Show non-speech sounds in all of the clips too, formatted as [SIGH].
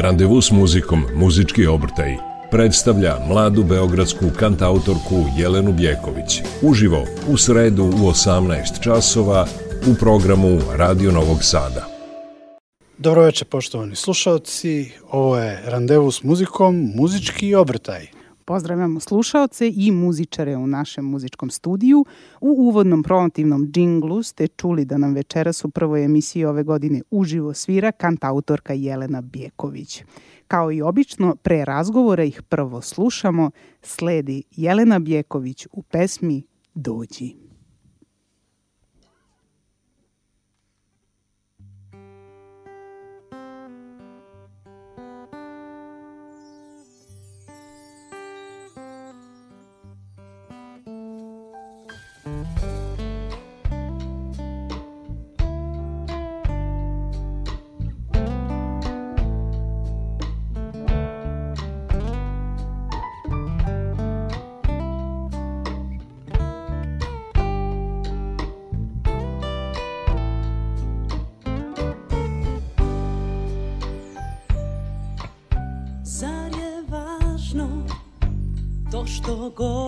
Randevu s muzikom, muzički obrtaj, predstavlja mladu beogradsku kantautorku Jelenu Bjeković. Uživo u sredu u 18 časova u programu Radio Novog Sada. Dobro poštovani slušalci, ovo je Randevu s muzikom, muzički obrtaj. Pozdravljamo slušaoce i muzičare u našem muzičkom studiju. U uvodnom promotivnom džinglu ste čuli da nam večeras u prvoj emisiji ove godine uživo svira kantautorka Jelena Bjeković. Kao i obično, pre razgovora ih prvo slušamo, sledi Jelena Bjeković u pesmi Dođi. go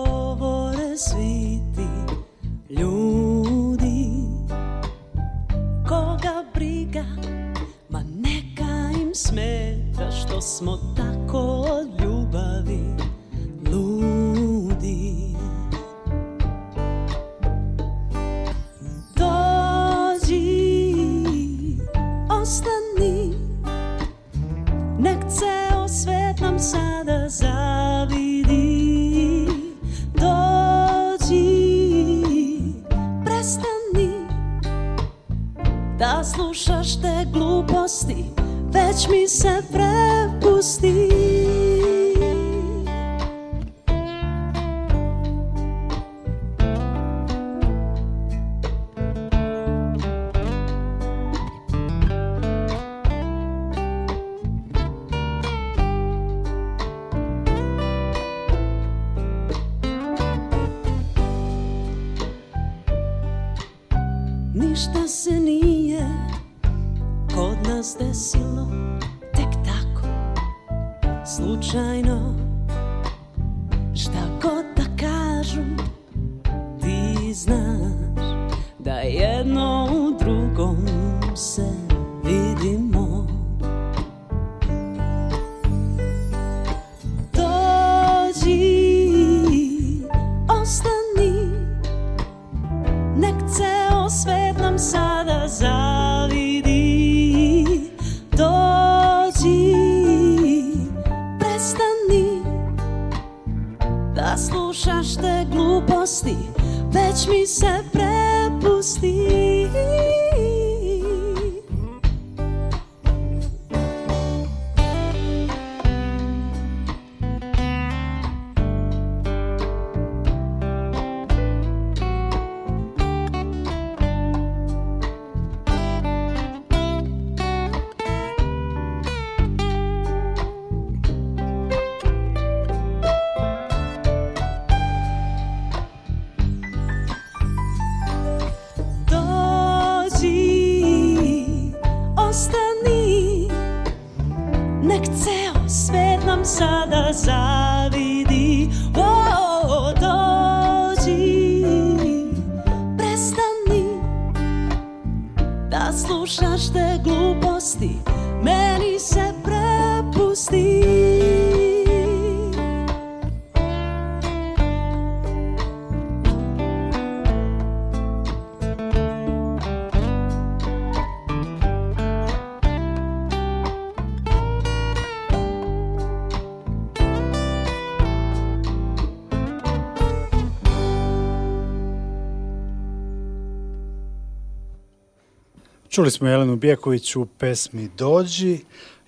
Čuli smo Jelenu Bijaković u pesmi Dođi.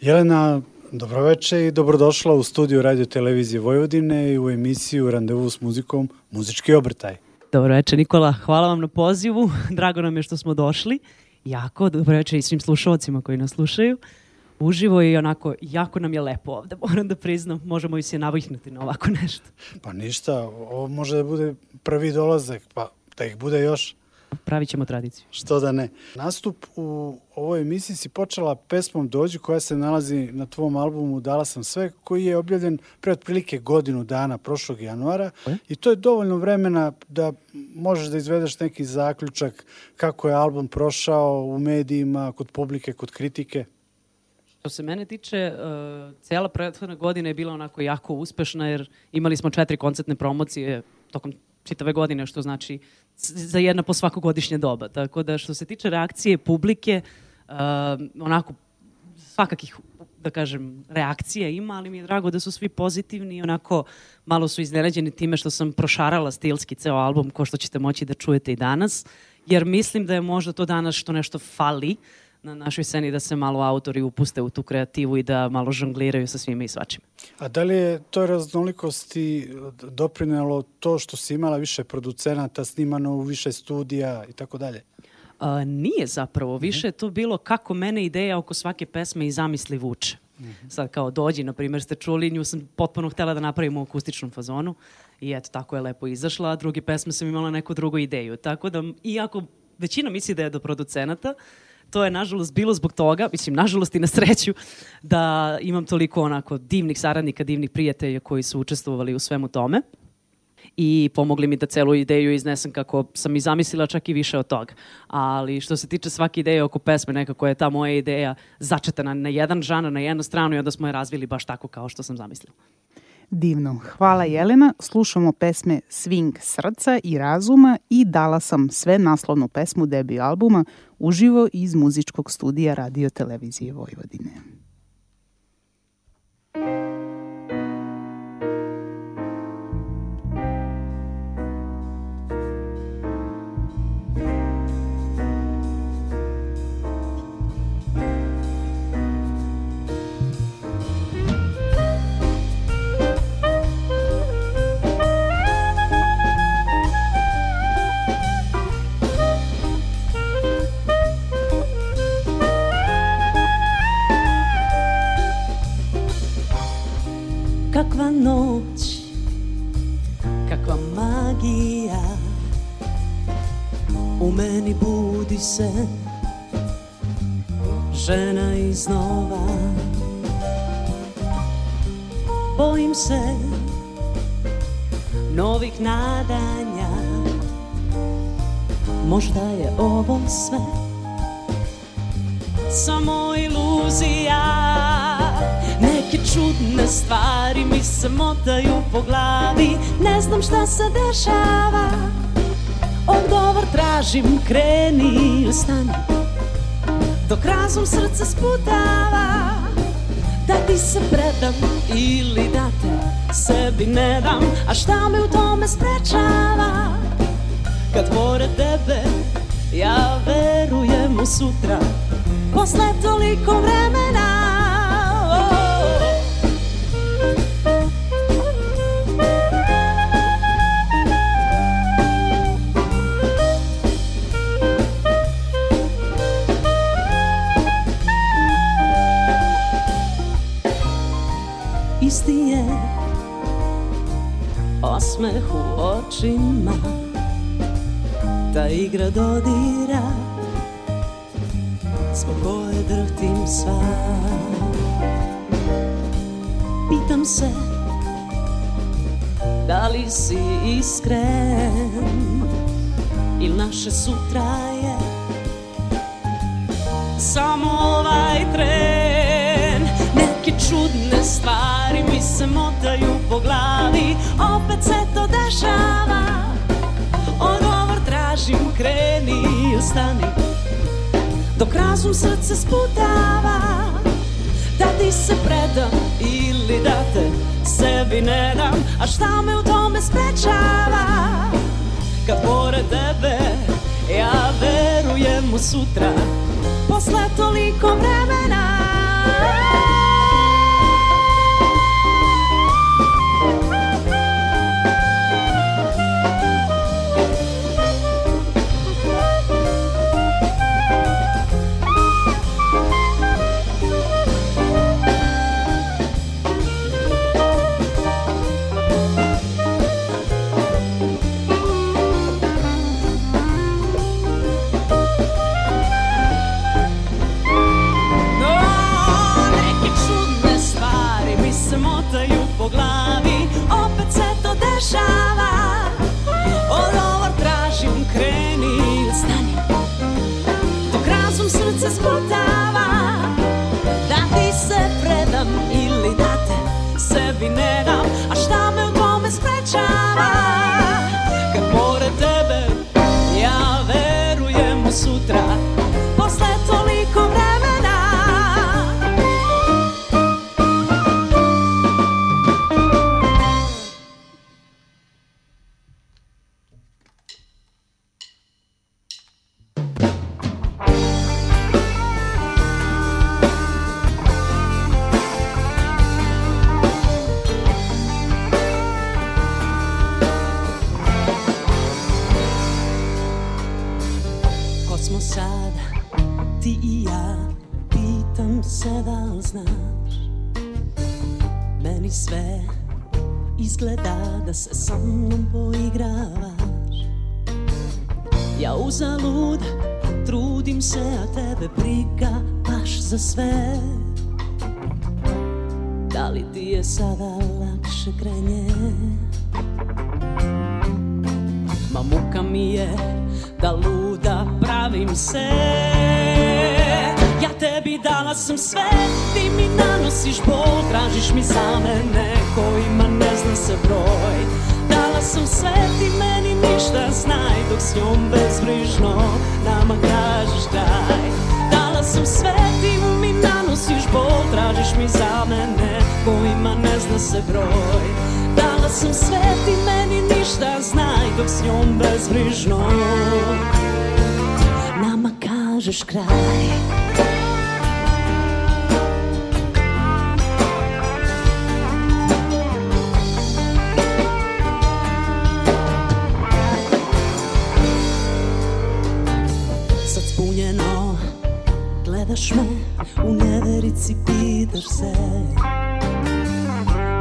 Jelena, dobroveče i dobrodošla u studiju Radio Televizije Vojvodine i u emisiju Randevu s muzikom Muzički obrtaj. Dobroveče Nikola, hvala vam na pozivu. [LAUGHS] Drago nam je što smo došli. Jako, dobroveče i svim slušalcima koji nas slušaju. Uživo i onako, jako nam je lepo ovde, [LAUGHS] moram da priznam. Možemo i se navihnuti na ovako nešto. Pa ništa, ovo može da bude prvi dolazak, pa da ih bude još. Pravit ćemo tradiciju. Što da ne. Nastup u ovoj emisiji si počela pesmom Dođi koja se nalazi na tvom albumu Dala sam sve koji je objavljen pre otprilike godinu dana prošlog januara e? i to je dovoljno vremena da možeš da izvedeš neki zaključak kako je album prošao u medijima, kod publike, kod kritike. Što se mene tiče, uh, cela prethodna godina je bila onako jako uspešna jer imali smo četiri koncertne promocije tokom čitave godine, što znači za jedna po svako doba. Tako da što se tiče reakcije publike, uh, onako svakakih, da kažem, reakcija ima, ali mi je drago da su svi pozitivni i onako malo su iznenađeni time što sam prošarala stilski ceo album, ko što ćete moći da čujete i danas, jer mislim da je možda to danas što nešto fali, uh, na našoj sceni da se malo autori upuste u tu kreativu i da malo žongliraju sa svime i svačim. A da li je toj raznolikosti doprinelo to što si imala više producenata, snimano u više studija i tako dalje? A, nije zapravo. Mhm. Više je to bilo kako mene ideja oko svake pesme i zamisli vuče. Mm -hmm. Sad kao dođi, na primjer, ste čuli, nju sam potpuno htela da napravim u akustičnom fazonu i eto, tako je lepo izašla, a druge pesme sam imala neku drugu ideju. Tako da, iako većina misli da je do producenata, uh, to je nažalost bilo zbog toga, mislim nažalost i na sreću, da imam toliko onako divnih saradnika, divnih prijatelja koji su učestvovali u svemu tome i pomogli mi da celu ideju iznesem kako sam i zamislila čak i više od toga. Ali što se tiče svake ideje oko pesme, nekako je ta moja ideja začetana na jedan žanr, na jednu stranu i onda smo je razvili baš tako kao što sam zamislila. Divno. Hvala Jelena. Slušamo pesme Swing srca i razuma i dala sam sve naslovnu pesmu debi albuma uživo iz muzičkog studija Radio Televizije Vojvodine. znam sve Samo iluzija Neke čudne stvari mi se motaju po glavi Ne znam šta se dešava Odgovor tražim, kreni i stani Dok razum srce sputava Da ti se predam ili da te sebi ne dam A šta me u tome sprečava Kad pored tebe Ja verujem u sutra Posle toliko vremena igra dodira Zbog koje drhtim sam Pitam se Da li si iskren Il naše sutra je Samo ovaj tren Neke čudne stvari mi se motaju po glavi Opet se to dešava kreni, ostani Dok razum srce sputava Da ti se predam ili da te sebi ne dam A šta me u tome sprečava Kad pored tebe ja verujem u sutra Posle toliko vremena se, a tebe briga baš za sve Da li ti je sada lakše kraj nje? Ma muka mi je da luda pravim se Ja tebi dala sam sve, ti mi nanosiš bol Tražiš mi za mene kojima ne zna se broj Dala sam sve, ti me ništa znaj Dok s njom bezbrižno nama kažeš daj Dala sam sve, ti mi nanosiš bol Tražiš mi zamene kojima ne zna se broj Dala sam sve, ti meni ništa znaj Dok s njom bezbrižno nama kažeš kraj da se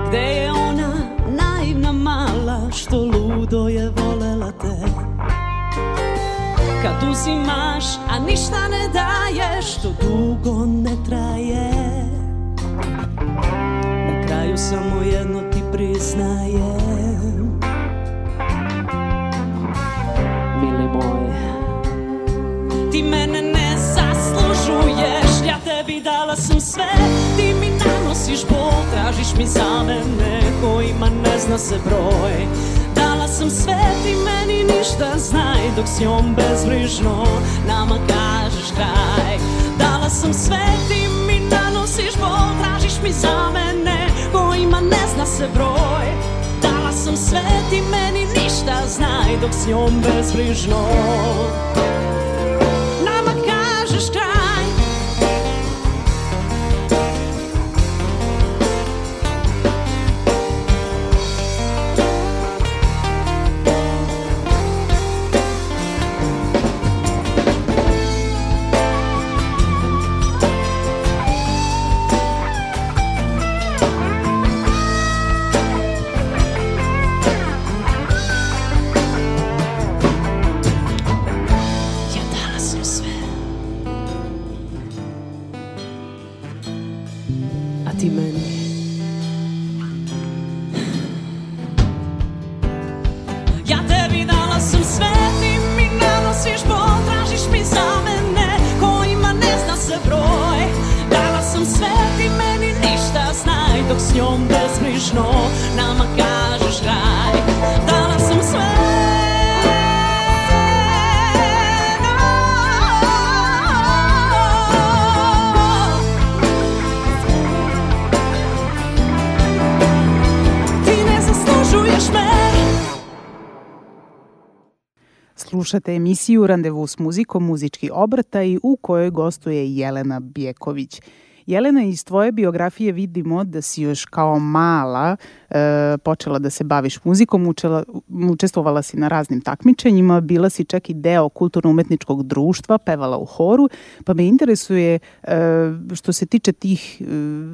Gde je ona naivna mala što ludo je volela te Kad uzimaš, a ništa ne daješ, što dugo ne traje Na kraju samo jedno ti priznajem Mili moj, ti mene ne zaslužuješ Ja tebi dala sam sve tražiš mi same neko ima ne zna se broj Dala sam sve ti meni ništa znaj dok si on bezbrižno nama kažeš kraj Dala sam sve ti mi nanosiš bol tražiš mi za mene ko ne zna se broj Dala sam sve ti meni ništa znaj dok si on bezbrižno Muzika Slušate emisiju Randevu s muzikom Muzički obrtaj u kojoj gostuje Jelena Bjeković. Jelena, iz tvoje biografije vidimo da si još kao mala e, počela da se baviš muzikom, učela, učestvovala si na raznim takmičenjima, bila si čak i deo kulturno-umetničkog društva, pevala u horu, pa me interesuje e, što se tiče tih e,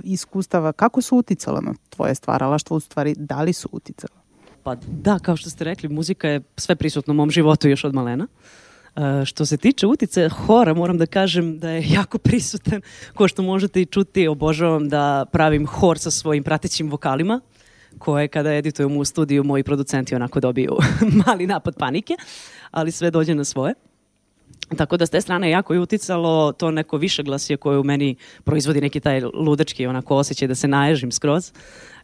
iskustava, kako su uticala na tvoje stvaralaštvo, u stvari da li su uticala? Pa da, kao što ste rekli, muzika je sve prisutna u mom životu još od malena. Uh, što se tiče utice hora, moram da kažem da je jako prisutan. Ko što možete i čuti, obožavam da pravim hor sa svojim pratećim vokalima koje kada editujem u studiju moji producenti onako dobiju [LAUGHS] mali napad panike, ali sve dođe na svoje. Tako da s te strane jako je uticalo to neko više glasije koje u meni proizvodi neki taj ludački onako osjećaj da se naježim skroz.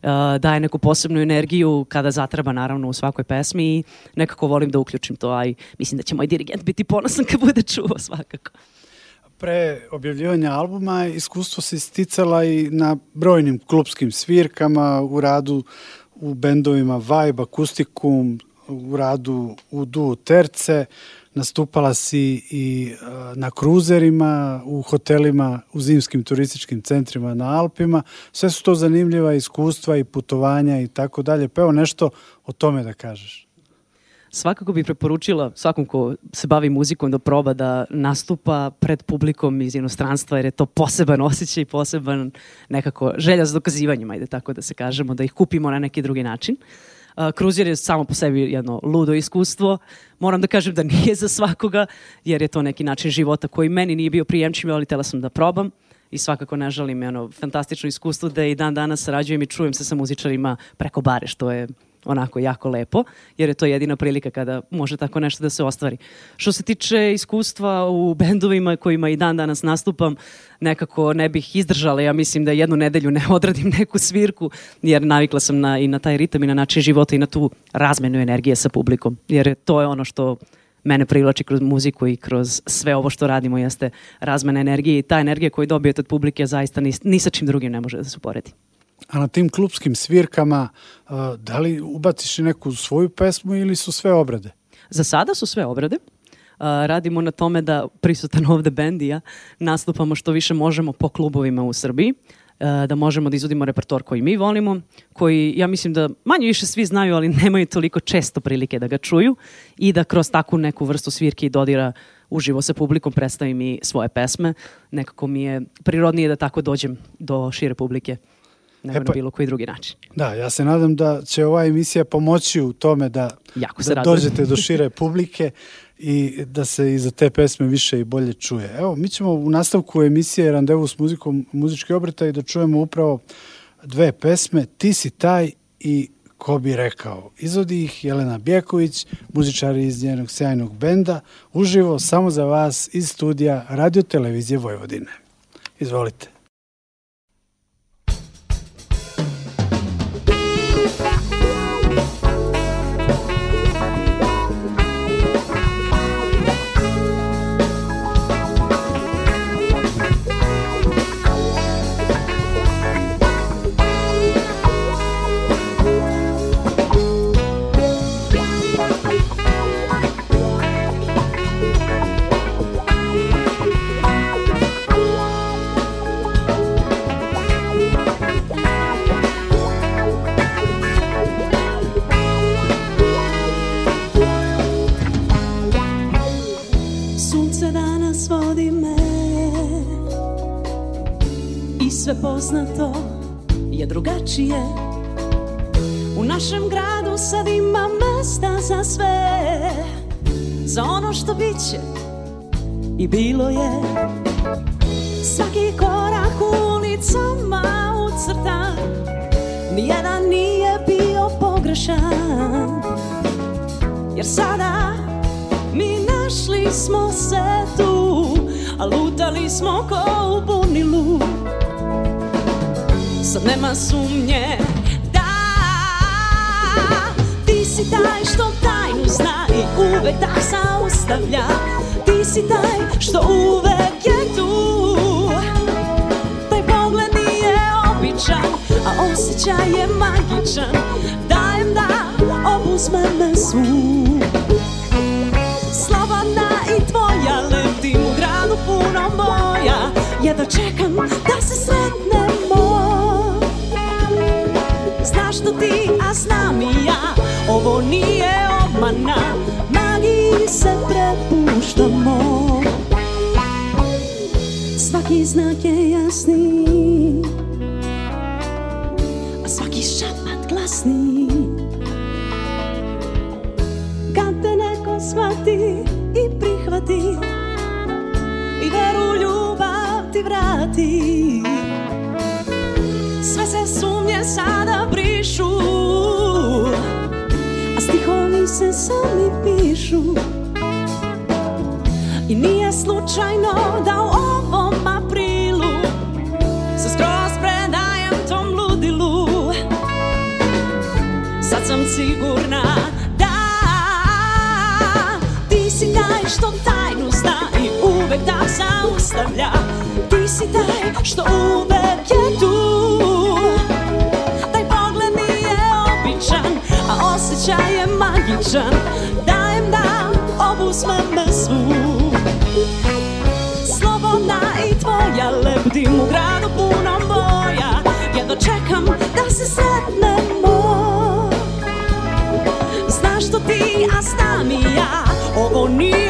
Uh, daje neku posebnu energiju kada zatreba naravno u svakoj pesmi i nekako volim da uključim to, a i mislim da će moj dirigent biti ponosan kad bude čuo svakako. Pre objavljivanja albuma iskustvo se isticala i na brojnim klubskim svirkama, u radu u bendovima Vibe, Akustikum, u radu u duo Terce, nastupala si i e, na kruzerima, u hotelima, u zimskim turističkim centrima na Alpima. Sve su to zanimljiva iskustva i putovanja i tako dalje. Pa evo nešto o tome da kažeš. Svakako bih preporučila svakom ko se bavi muzikom da proba da nastupa pred publikom iz inostranstva jer je to poseban osjećaj, poseban nekako želja za dokazivanjem, ajde tako da se kažemo, da ih kupimo na neki drugi način. Uh, Kruzir je samo po sebi jedno ludo iskustvo. Moram da kažem da nije za svakoga, jer je to neki način života koji meni nije bio prijemčiv, ali tela sam da probam i svakako ne žalim, ono, fantastično iskustvo da i dan danas sarađujem i čujem se sa muzičarima preko bare, što je onako jako lepo, jer je to jedina prilika kada može tako nešto da se ostvari. Što se tiče iskustva u bendovima kojima i dan danas nastupam, nekako ne bih izdržala, ja mislim da jednu nedelju ne [LAUGHS] odradim neku svirku, jer navikla sam na, i na taj ritam i na način života i na tu razmenu energije sa publikom, jer to je ono što mene privlači kroz muziku i kroz sve ovo što radimo jeste razmena energije i ta energija koju dobijete od publike zaista ni, ni sa čim drugim ne može da se uporedi a na tim klubskim svirkama e, da li ubaciš neku svoju pesmu ili su sve obrade? Za sada su sve obrade. E, radimo na tome da prisutan ovde bend i ja nastupamo što više možemo po klubovima u Srbiji e, da možemo da izvodimo repertoar koji mi volimo, koji ja mislim da manje više svi znaju, ali nemaju toliko često prilike da ga čuju i da kroz takvu neku vrstu svirke i dodira uživo sa publikom predstavim i svoje pesme. Nekako mi je prirodnije da tako dođem do šire publike nego e pa, na bilo koji drugi način. Da, ja se nadam da će ova emisija pomoći u tome da, jako da se da dođete do šire [LAUGHS] publike i da se i za te pesme više i bolje čuje. Evo, mi ćemo u nastavku emisije Randevu s muzikom, muzički obrtaj da čujemo upravo dve pesme, Ti si taj i Ko bi rekao. Izvodi ih Jelena Bjeković, muzičar iz njenog sjajnog benda, uživo samo za vas iz studija Radio Televizije Vojvodine. Izvolite. sve poznato je drugačije U našem gradu sad ima mesta za sve Za ono što biće i bilo je Svaki korak u ulicama ucrta Nijedan nije bio pogrešan Jer sada mi našli smo se tu A lutali smo ko u bunilu sad nema sumnje Da, ti si taj što tajnu zna i uvek da zaustavlja Ti si taj što uvek je tu Taj pogled nije običan, a osjećaj je magičan Dajem da obuzme me svu ti Sve se sumnje sada brišu A stihovi se sami pišu I nije slučajno da u ovom aprilu Se skroz predajem tom ludilu Sad sam sigurna da Ti si taj što tajnu zna i uvek da zaustavlja si taj što uvek je tu Taj pogled je običan, a osjećaj je magičan Dajem da obuzmem me svu Slobodna i tvoja, lebdim u gradu punom boja Jedno čekam da se sretnemo Znaš što ti, a znam ja, ovo nije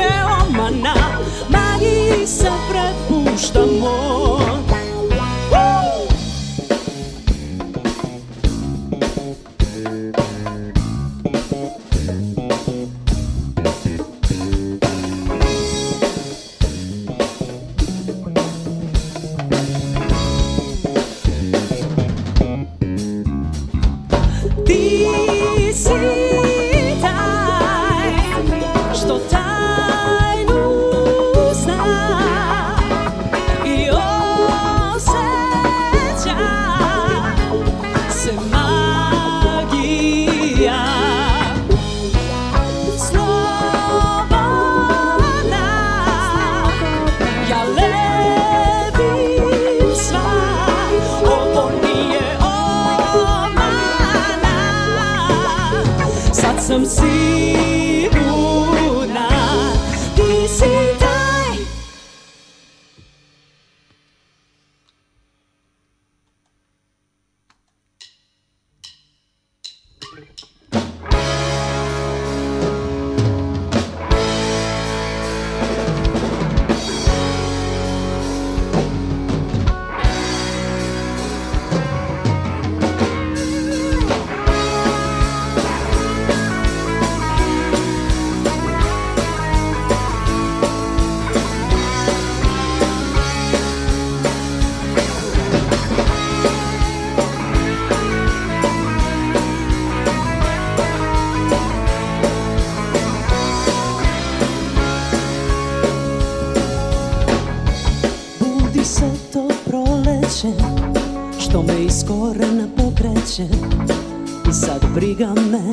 briga me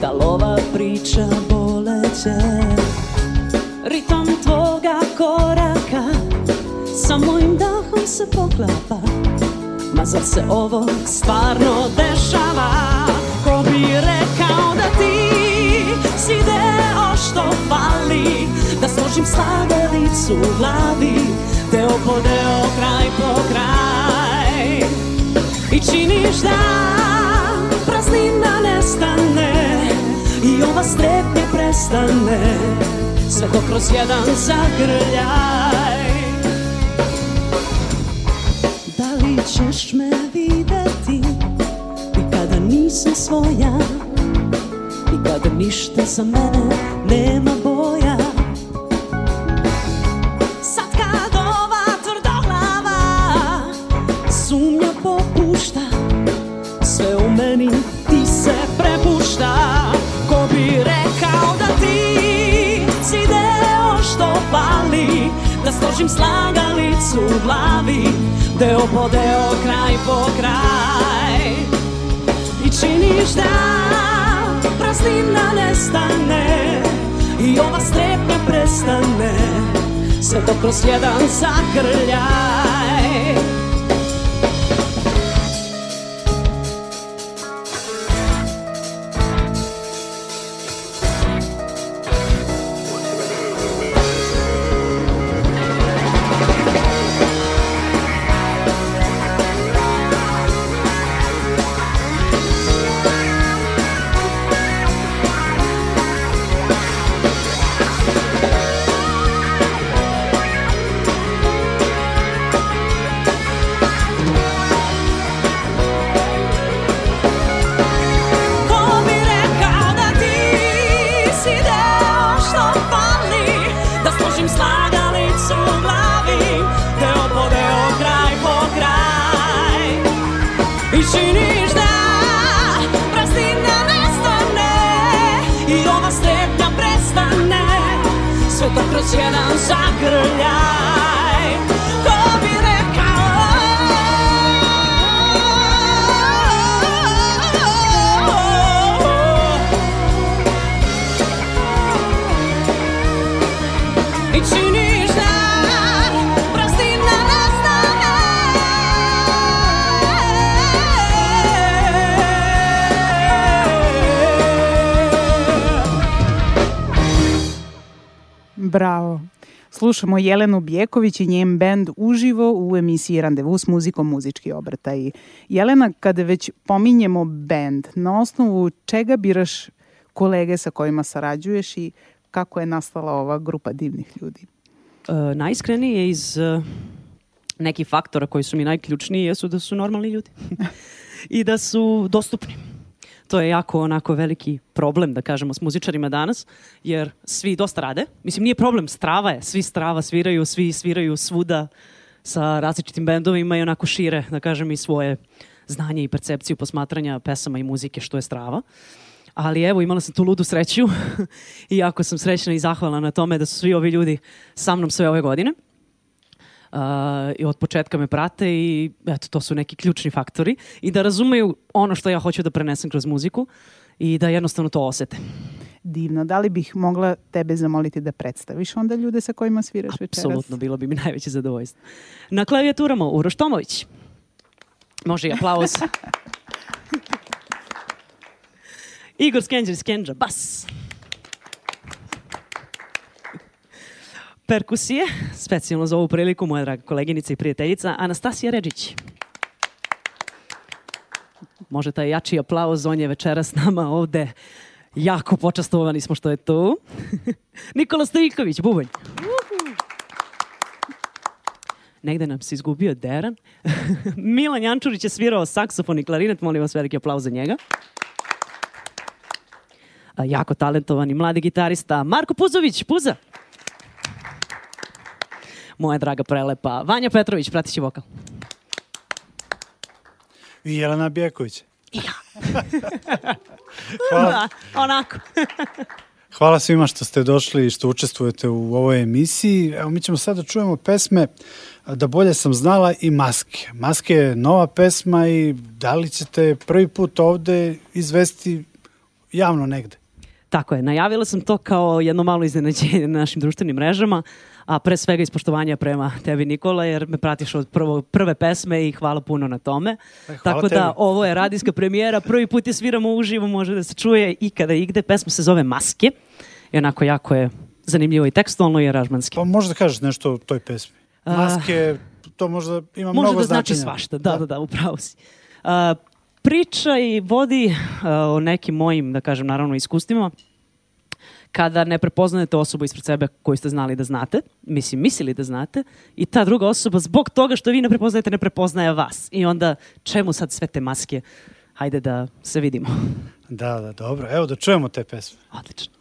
da lova priča boleće Ritam tvoga koraka sa mojim dahom se poklapa Ma zar se ovo stvarno dešava? Ko bi rekao da ti si deo što fali Da složim slagalicu u glavi Deo po deo, kraj po kraj I činiš da praznina nestane I ova strepnja prestane Sve to kroz jedan zagrljaj Da li ćeš me videti I kada nisam svoja I kada ništa za mene nema bolja glavi Deo po deo, kraj po kraj I činiš da praznina nestane I ova strepnja prestane Sve to kroz jedan zagrljaj slušamo Jelenu Bjeković i njen bend uživo u emisiji Randevu s muzikom Muzički obrtaj. Jelena, kada već pominjemo bend, na osnovu čega biraš kolege sa kojima sarađuješ i kako je nastala ova grupa divnih ljudi? E, najiskrenije je iz neki nekih faktora koji su mi najključniji jesu da su normalni ljudi [LAUGHS] i da su dostupni to je jako onako veliki problem, da kažemo, s muzičarima danas, jer svi dosta rade. Mislim, nije problem, strava je, svi strava sviraju, svi sviraju svuda sa različitim bendovima i onako šire, da kažem, i svoje znanje i percepciju posmatranja pesama i muzike, što je strava. Ali evo, imala sam tu ludu sreću [LAUGHS] i jako sam srećna i zahvalna na tome da su svi ovi ljudi sa mnom sve ove godine – uh, i od početka me prate i eto, to su neki ključni faktori i da razumeju ono što ja hoću da prenesem kroz muziku i da jednostavno to osete. Divno. Da li bih mogla tebe zamoliti da predstaviš onda ljude sa kojima sviraš Absolutno, večeras? Apsolutno, bilo bi mi najveće zadovoljstvo. Na klavijaturama Uroš Tomović. Može i aplauz. [LAUGHS] Igor Skenđer, Skenđa, bas. Bas. perkusije. Specijalno za ovu priliku moja draga koleginica i prijateljica Anastasija Ređić. Može taj jači aplauz, on je večera s nama ovde. Jako počastovani smo što je tu. [LAUGHS] Nikola Stojiković, bubanj. Negde nam se izgubio Deran. [LAUGHS] Milan Jančurić je svirao saksofon i klarinet, molim vas veliki aplauz za njega jako talentovani mladi gitarista Marko Puzović. Puza! moja draga prelepa Vanja Petrović, pratići vokal. I Jelena Bjeković. I ja. [LAUGHS] Hvala. Da, onako. [LAUGHS] Hvala svima što ste došli i što učestvujete u ovoj emisiji. Evo, mi ćemo sad da čujemo pesme Da bolje sam znala i Maske. Maske je nova pesma i da li ćete prvi put ovde izvesti javno negde? Tako je, najavila sam to kao jedno malo iznenađenje na našim društvenim mrežama a pre svega ispoštovanja prema tebi Nikola, jer me pratiš od prvo, prve pesme i hvala puno na tome. E, Tako da tebi. ovo je radijska premijera, prvi put je sviramo uživo, može da se čuje i kada igde. Pesma se zove Maske i onako jako je zanimljivo i tekstualno i aranžmanski. Pa možda kažeš nešto o toj pesmi. Maske, to možda ima može mnogo da znači svašta, da, da, da, da upravo si. A, priča i vodi a, o nekim mojim, da kažem, naravno iskustvima kada ne prepoznajete osobu ispred sebe koju ste znali da znate, mislim, mislili da znate, i ta druga osoba zbog toga što vi ne prepoznajete, ne prepoznaje vas. I onda čemu sad sve te maske? Hajde da se vidimo. Da, da, dobro. Evo da čujemo te pesme. Odlično.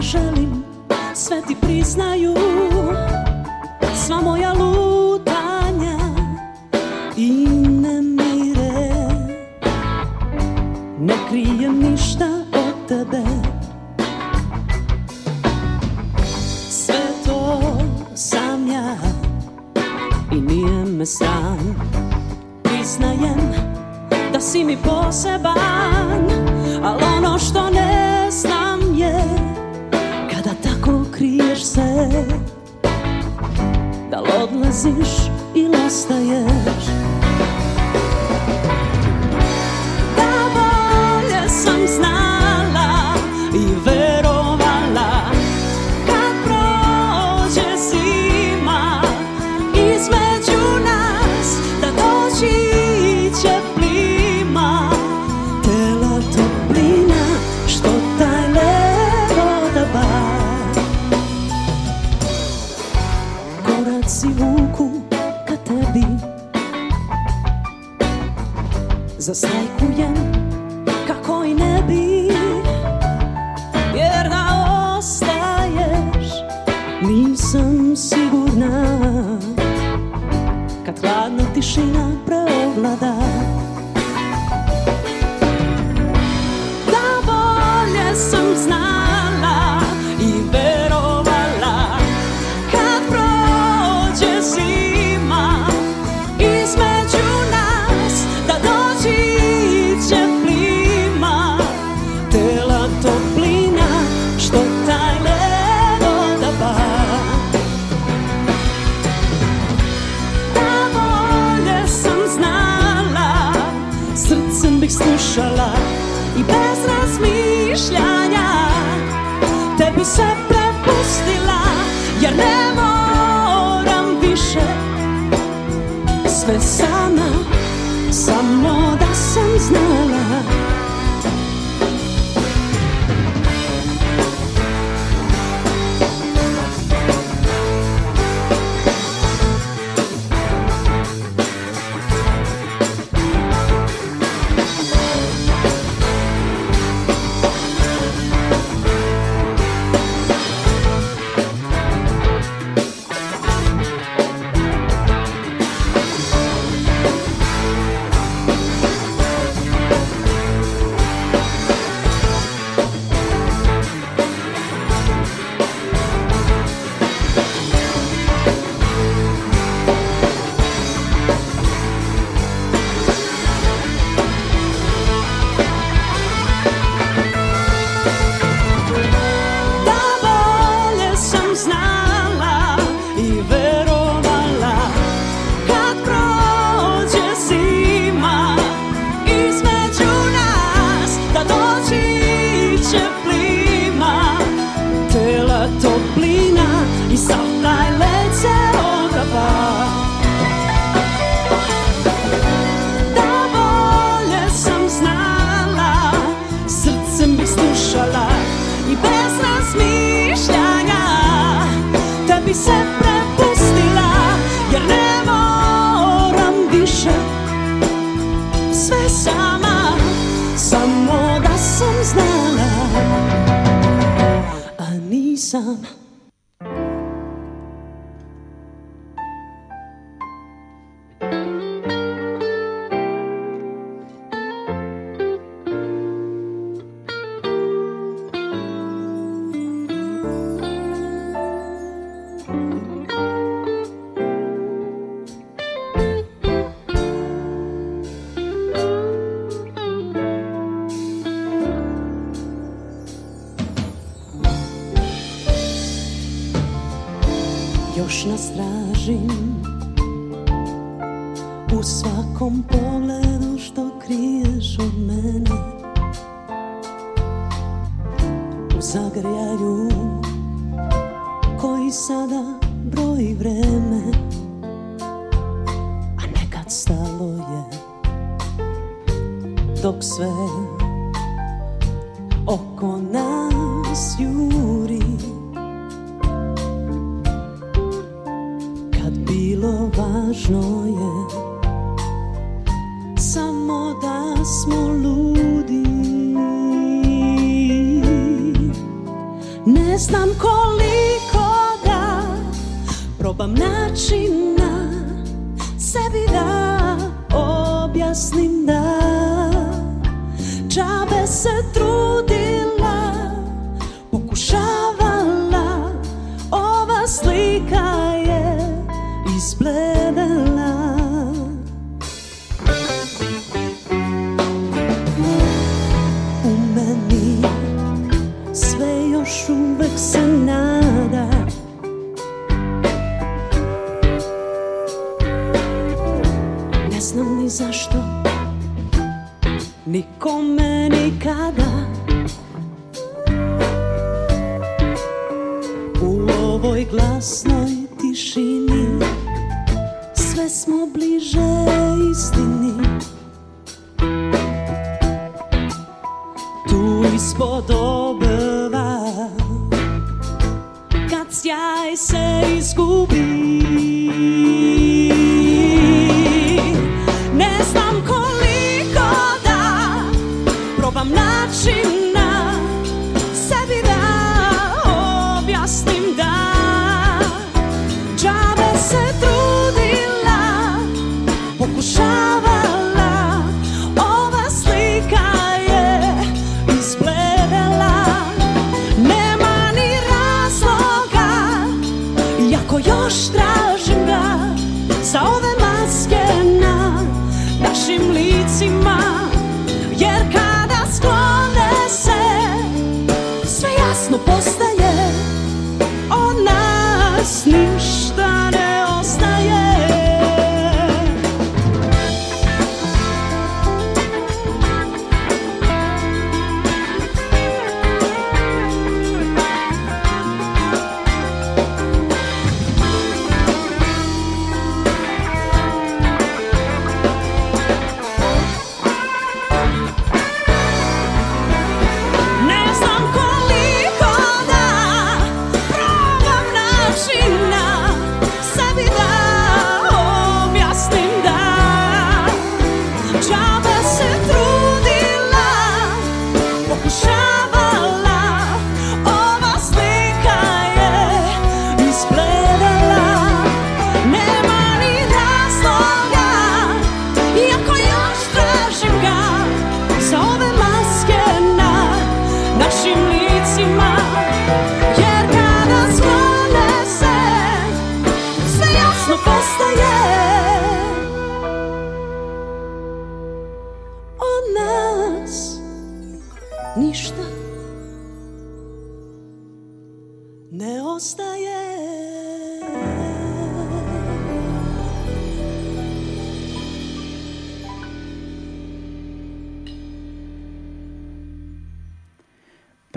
ne želim, sve ti priznaju Sva moja lutanja i nemire Ne krijem ništa od tebe Sve to sam ja i nije me sram Priznajem da si mi poseban Al ono što ne sjećaš se Da li odlaziš ili ostaješ još nas tražim U svakom pogledu što kriješ od mene U zagrljaju koji sada broji vreme A nekad stalo je dok sve obeva Kad ja se izgubi Ne znam koliko da probam način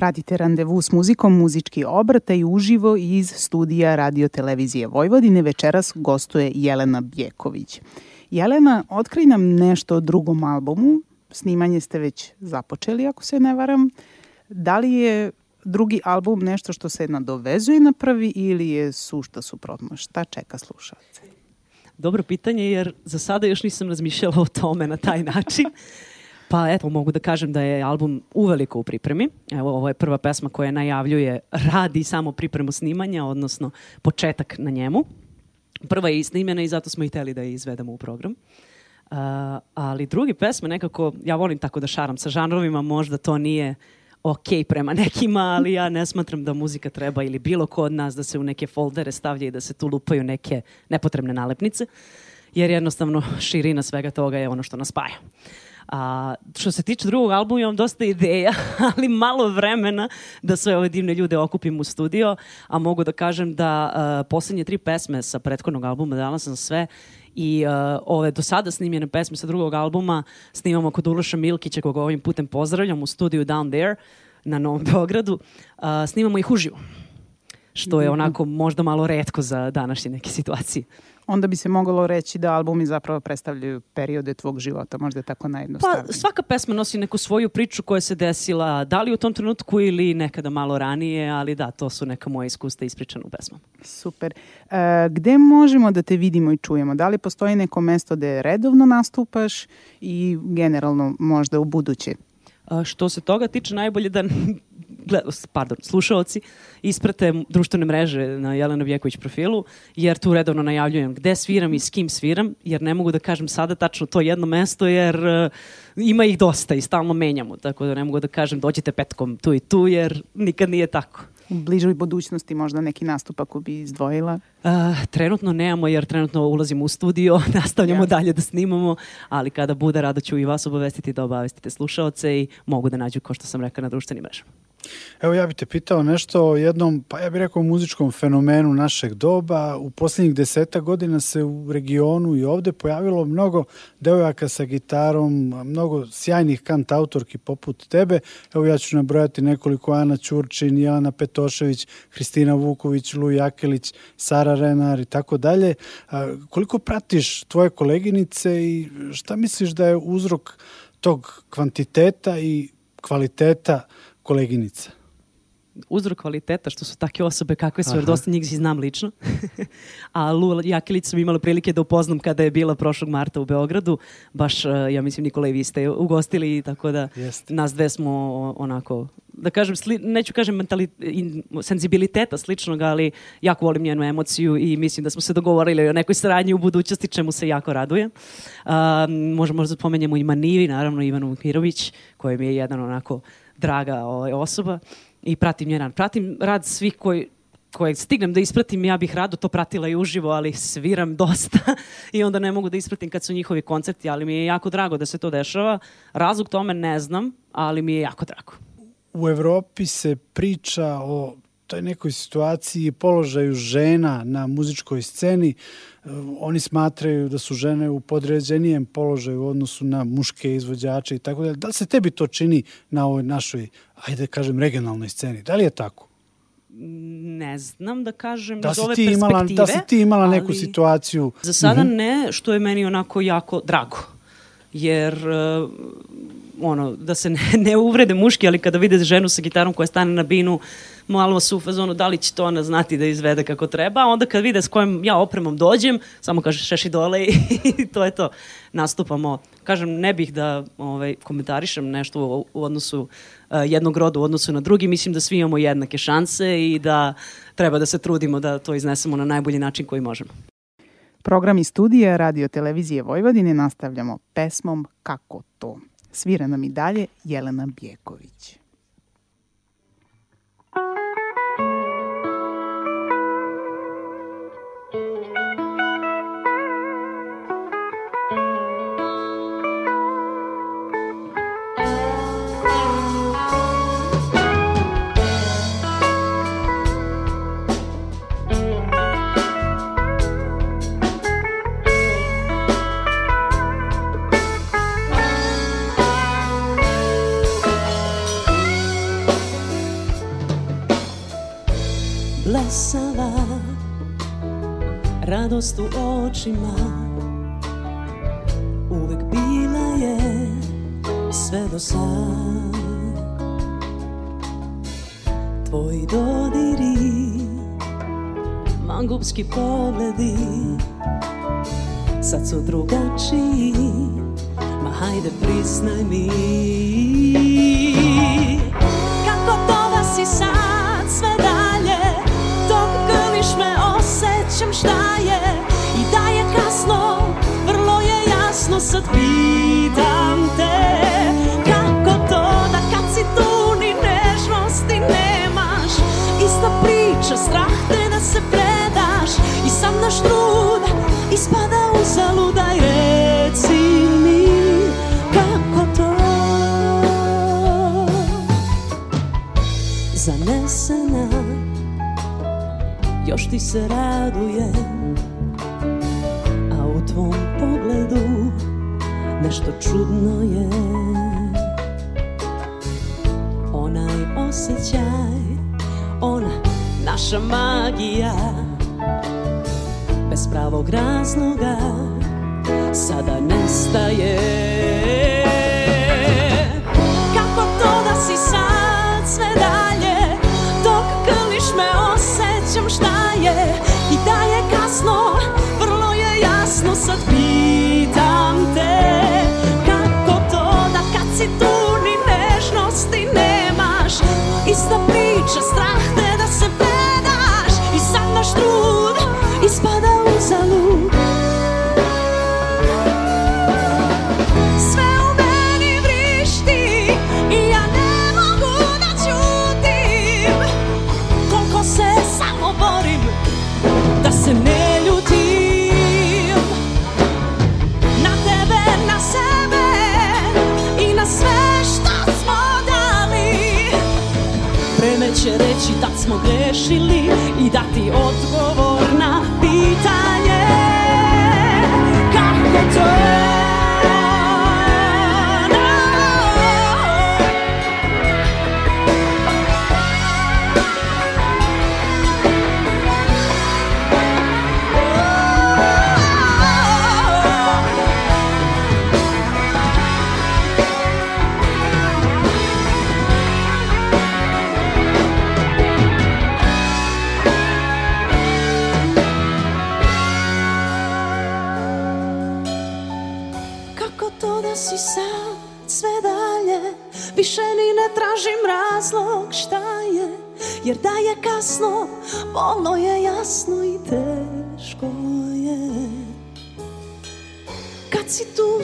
Pratite randevu s muzikom, muzički obrtaj uživo iz studija Radio Televizije Vojvodine. Večeras gostuje Jelena Bjeković. Jelena, otkrij nam nešto o drugom albumu. Snimanje ste već započeli, ako se ne varam. Da li je drugi album nešto što se nadovezuje na prvi ili je sušta suprotno? Šta čeka slušalce? Dobro pitanje, jer za sada još nisam razmišljala o tome na taj način. [LAUGHS] Pa eto, mogu da kažem da je album uveliko u pripremi. Evo, ovo je prva pesma koja najavljuje radi samo pripremu snimanja, odnosno početak na njemu. Prva je i i zato smo i teli da je izvedemo u program. Uh, ali drugi pesme nekako, ja volim tako da šaram sa žanrovima, možda to nije ok prema nekima, ali ja ne smatram da muzika treba ili bilo ko od nas da se u neke foldere stavlja i da se tu lupaju neke nepotrebne nalepnice, jer jednostavno širina svega toga je ono što nas spaja. Uh, A, što se tiče drugog albuma imam dosta ideja, [LAUGHS] ali malo vremena da sve ove divne ljude okupim u studio, a mogu da kažem da a, poslednje tri pesme sa prethodnog albuma danas sam sve i uh, ove do sada snimljene pesme sa drugog albuma snimamo kod Uloša Milkića koga ovim putem pozdravljam u studiju Down There na Novom Beogradu. Uh, snimamo ih uživo što je mhm. onako možda malo redko za današnje neke situacije. Onda bi se moglo reći da albumi zapravo predstavljaju periode tvog života, možda je tako pa, najjednostavnije. Pa svaka pesma nosi neku svoju priču koja se desila, da li u tom trenutku ili nekada malo ranije, ali da, to su neka moja iskustva ispričana u pesmama. Super. E, gde možemo da te vidimo i čujemo? Da li postoji neko mesto gde redovno nastupaš i generalno možda u buduće? Što se toga tiče, najbolje da gled, pardon, slušalci isprate društvene mreže na Jelena Vjeković profilu, jer tu redovno najavljujem gde sviram i s kim sviram, jer ne mogu da kažem sada tačno to jedno mesto, jer uh, ima ih dosta i stalno menjamo, tako da ne mogu da kažem dođite petkom tu i tu, jer nikad nije tako. U bližoj budućnosti možda neki nastup ako bi izdvojila? Uh, trenutno nemamo jer trenutno ulazimo u studio, [LAUGHS] nastavljamo ja. dalje da snimamo, ali kada bude rado ću i vas obavestiti da obavestite slušaoce i mogu da nađu, ko što sam rekla, na društvenim mrežama. Evo ja bih te pitao nešto o jednom, pa ja bih rekao muzičkom fenomenu našeg doba. U poslednjih deseta godina se u regionu i ovde pojavilo mnogo devojaka sa gitarom, mnogo sjajnih kantautorki poput tebe. Evo ja ću nabrojati nekoliko Ana Ćurčin, Jana Petošević, Hristina Vuković, Luj Jakelić, Sara Renar i tako dalje. Koliko pratiš tvoje koleginice i šta misliš da je uzrok tog kvantiteta i kvaliteta koleginica? uzrok kvaliteta što su takve osobe kakve su, jer dosta njih si znam lično. [LAUGHS] a Lu Jakilić sam imala prilike da upoznam kada je bila prošlog marta u Beogradu. Baš, e, ja mislim, Nikola i vi ste ugostili, tako da Jeste. nas dve smo onako, da kažem, sli, neću kažem mentali, senzibiliteta sličnog, ali jako volim njenu emociju i mislim da smo se dogovorili o nekoj saradnji u budućnosti, čemu se jako raduje. Um, možemo da pomenjemo i Manivi, naravno Ivanu Mirović, koji mi je jedan onako draga ovaj, osoba i pratim njen rad. Pratim rad svih koji koje stignem da ispratim, ja bih rado to pratila i uživo, ali sviram [LAUGHS] dosta i onda ne mogu da ispratim kad su njihovi koncerti, ali mi je jako drago da se to dešava. Razlog tome ne znam, ali mi je jako drago. U Evropi se priča o toj nekoj situaciji i položaju žena na muzičkoj sceni, e, oni smatraju da su žene u podređenijem položaju u odnosu na muške izvođače i tako dalje. Da li se tebi to čini na ovoj našoj, ajde da kažem, regionalnoj sceni? Da li je tako? ne znam da kažem da iz ove ti perspektive. Imala, da si ti imala ali neku situaciju. Za sada uh mhm. -huh. ne, što je meni onako jako drago. Jer e, ono, da se ne, ne uvrede muški, ali kada vide ženu sa gitarom koja stane na binu, malo su u fazonu da li će to ona znati da izvede kako treba, onda kad vide s kojom ja opremom dođem, samo kaže šeši dole i, [LAUGHS] i to je to. Nastupamo. Kažem, ne bih da ovaj, komentarišem nešto u, u odnosu uh, jednog roda u odnosu na drugi. Mislim da svi imamo jednake šanse i da treba da se trudimo da to iznesemo na najbolji način koji možemo. Program iz studija Radio Televizije Vojvodine nastavljamo pesmom Kako to? Svira nam i dalje Jelena Bjeković. Thank you. radost u očima Uvek bila je sve do sad Tvoji dodiri Mangupski pogledi Sad su drugačiji Ma hajde priznaj mi pitam Kako to da tu ni nežnosti nemaš Ista priča, strah te da se predaš I sam naš trud ispada u zaluda mi Kako to Zanesena Još ti se raduje nešto čudno je Onaj osjećaj, ona naša magija Bez pravog razloga sada nestaje rešili i da ti odgovorim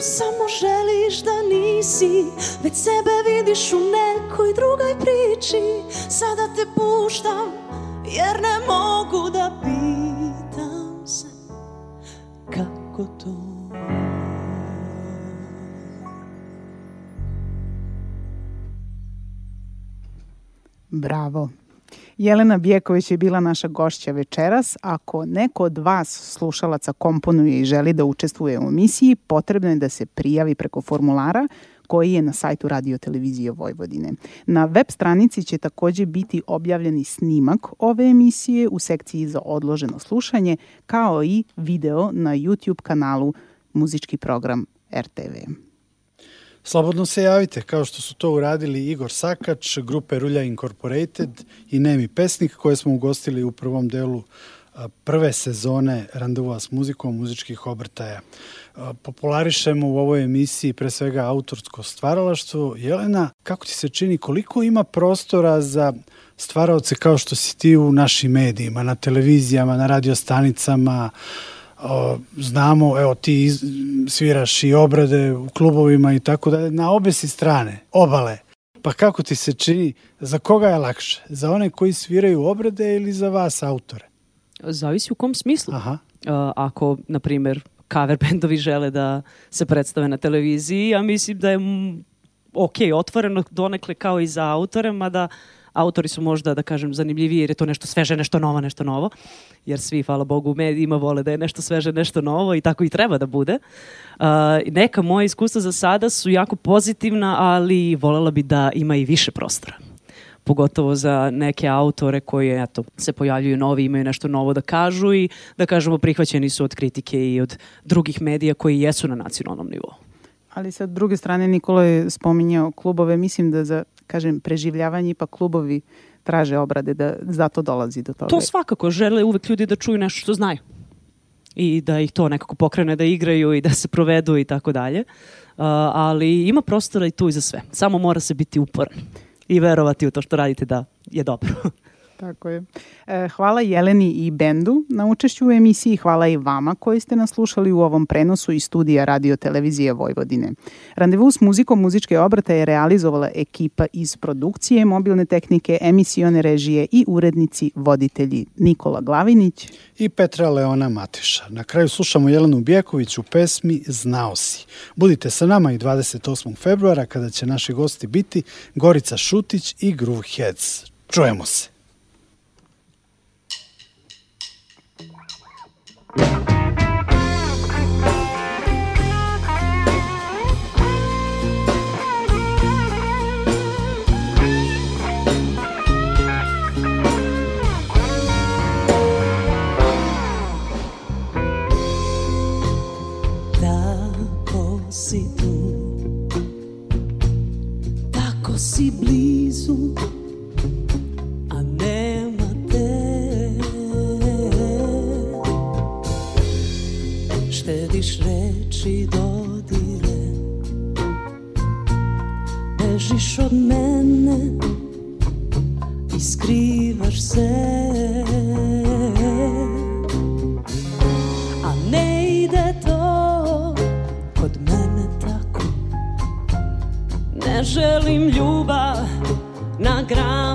samo želiš da nisi Već sebe vidiš u nekoj drugoj priči Sada te puštam jer ne mogu da pitam se Kako to Bravo. Jelena Bjeković je bila naša gošća večeras. Ako neko od vas slušalaca komponuje i želi da učestvuje u emisiji, potrebno je da se prijavi preko formulara koji je na sajtu Radio Televizije Vojvodine. Na web stranici će takođe biti objavljeni snimak ove emisije u sekciji za odloženo slušanje, kao i video na YouTube kanalu Muzički program RTV. Slobodno se javite, kao što su to uradili Igor Sakač, grupe Rulja Incorporated i Nemi Pesnik, koje smo ugostili u prvom delu prve sezone Randevuva s muzikom muzičkih obrtaja. Popularišemo u ovoj emisiji pre svega autorsko stvaralaštvo. Jelena, kako ti se čini koliko ima prostora za stvaraoce kao što si ti u našim medijima, na televizijama, na radiostanicama, stanicama, znamo, evo ti sviraš i obrade u klubovima i tako dalje, na obe si strane, obale. Pa kako ti se čini, za koga je lakše? Za one koji sviraju obrade ili za vas autore? Zavisi u kom smislu. Aha. Ako, na primjer, cover bendovi žele da se predstave na televiziji, ja mislim da je ok, otvoreno donekle kao i za autore, mada autori su možda, da kažem, zanimljiviji jer je to nešto sveže, nešto novo, nešto novo. Jer svi, hvala Bogu, u medijima vole da je nešto sveže, nešto novo i tako i treba da bude. Uh, neka moja iskustva za sada su jako pozitivna, ali volela bi da ima i više prostora pogotovo za neke autore koji eto, se pojavljuju novi, imaju nešto novo da kažu i da kažemo prihvaćeni su od kritike i od drugih medija koji jesu na nacionalnom nivou. Ali sa druge strane Nikola je spominjao klubove, mislim da za kažem preživljavanje pa klubovi traže obrade da zato dolazi do toga. To svakako žele uvek ljudi da čuju nešto što znaju i da ih to nekako pokrene da igraju i da se provedu i tako dalje. ali ima prostora i tu i za sve. Samo mora se biti uporan i verovati u to što radite da je dobro. Tako je. E, hvala Jeleni i Bendu na učešću u emisiji. Hvala i vama koji ste nas slušali u ovom prenosu iz studija Radio Televizije Vojvodine. Randevu s muzikom muzičke obrate je realizovala ekipa iz produkcije, mobilne tehnike, emisione režije i urednici voditelji Nikola Glavinić i Petra Leona Matiša. Na kraju slušamo Jelenu Bijeković u pesmi Znao si. Budite sa nama i 28. februara kada će naši gosti biti Gorica Šutić i Groove Heads. Čujemo se! possibly tá tá soon. Bežiš reči dodire Bežiš od mene I skrivaš se A ne ide to Kod mene tako Ne želim ljubav Na granu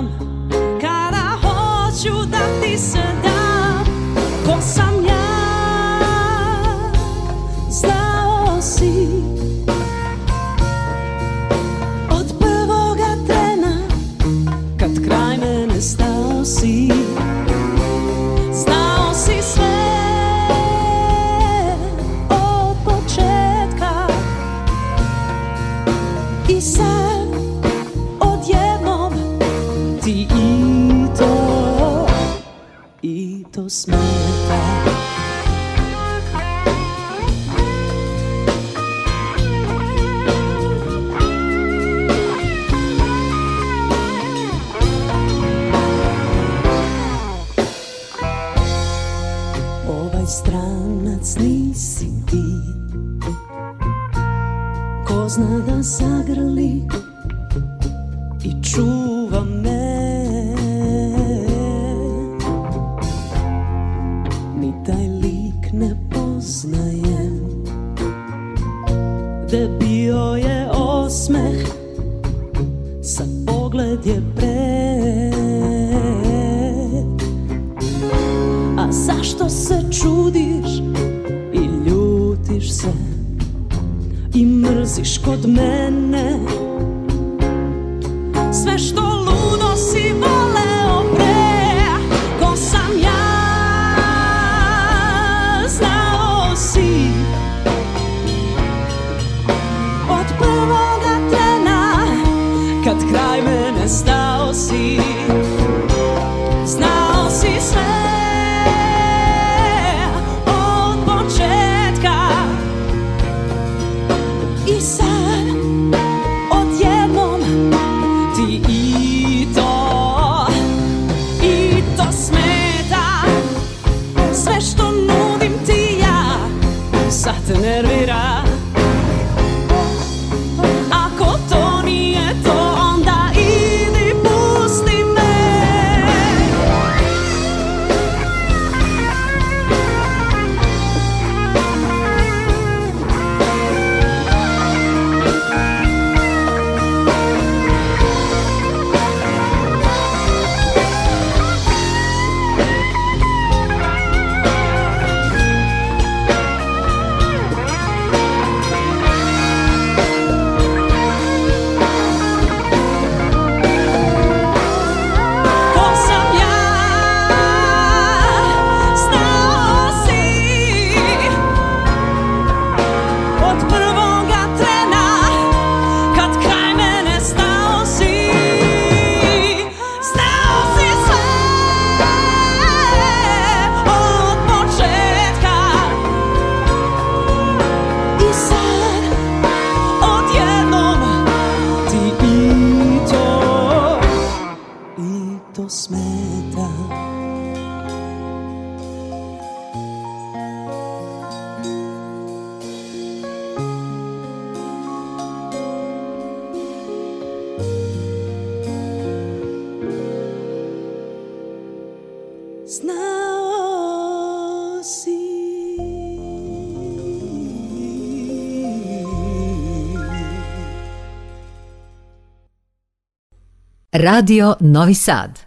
Radio Novi Sad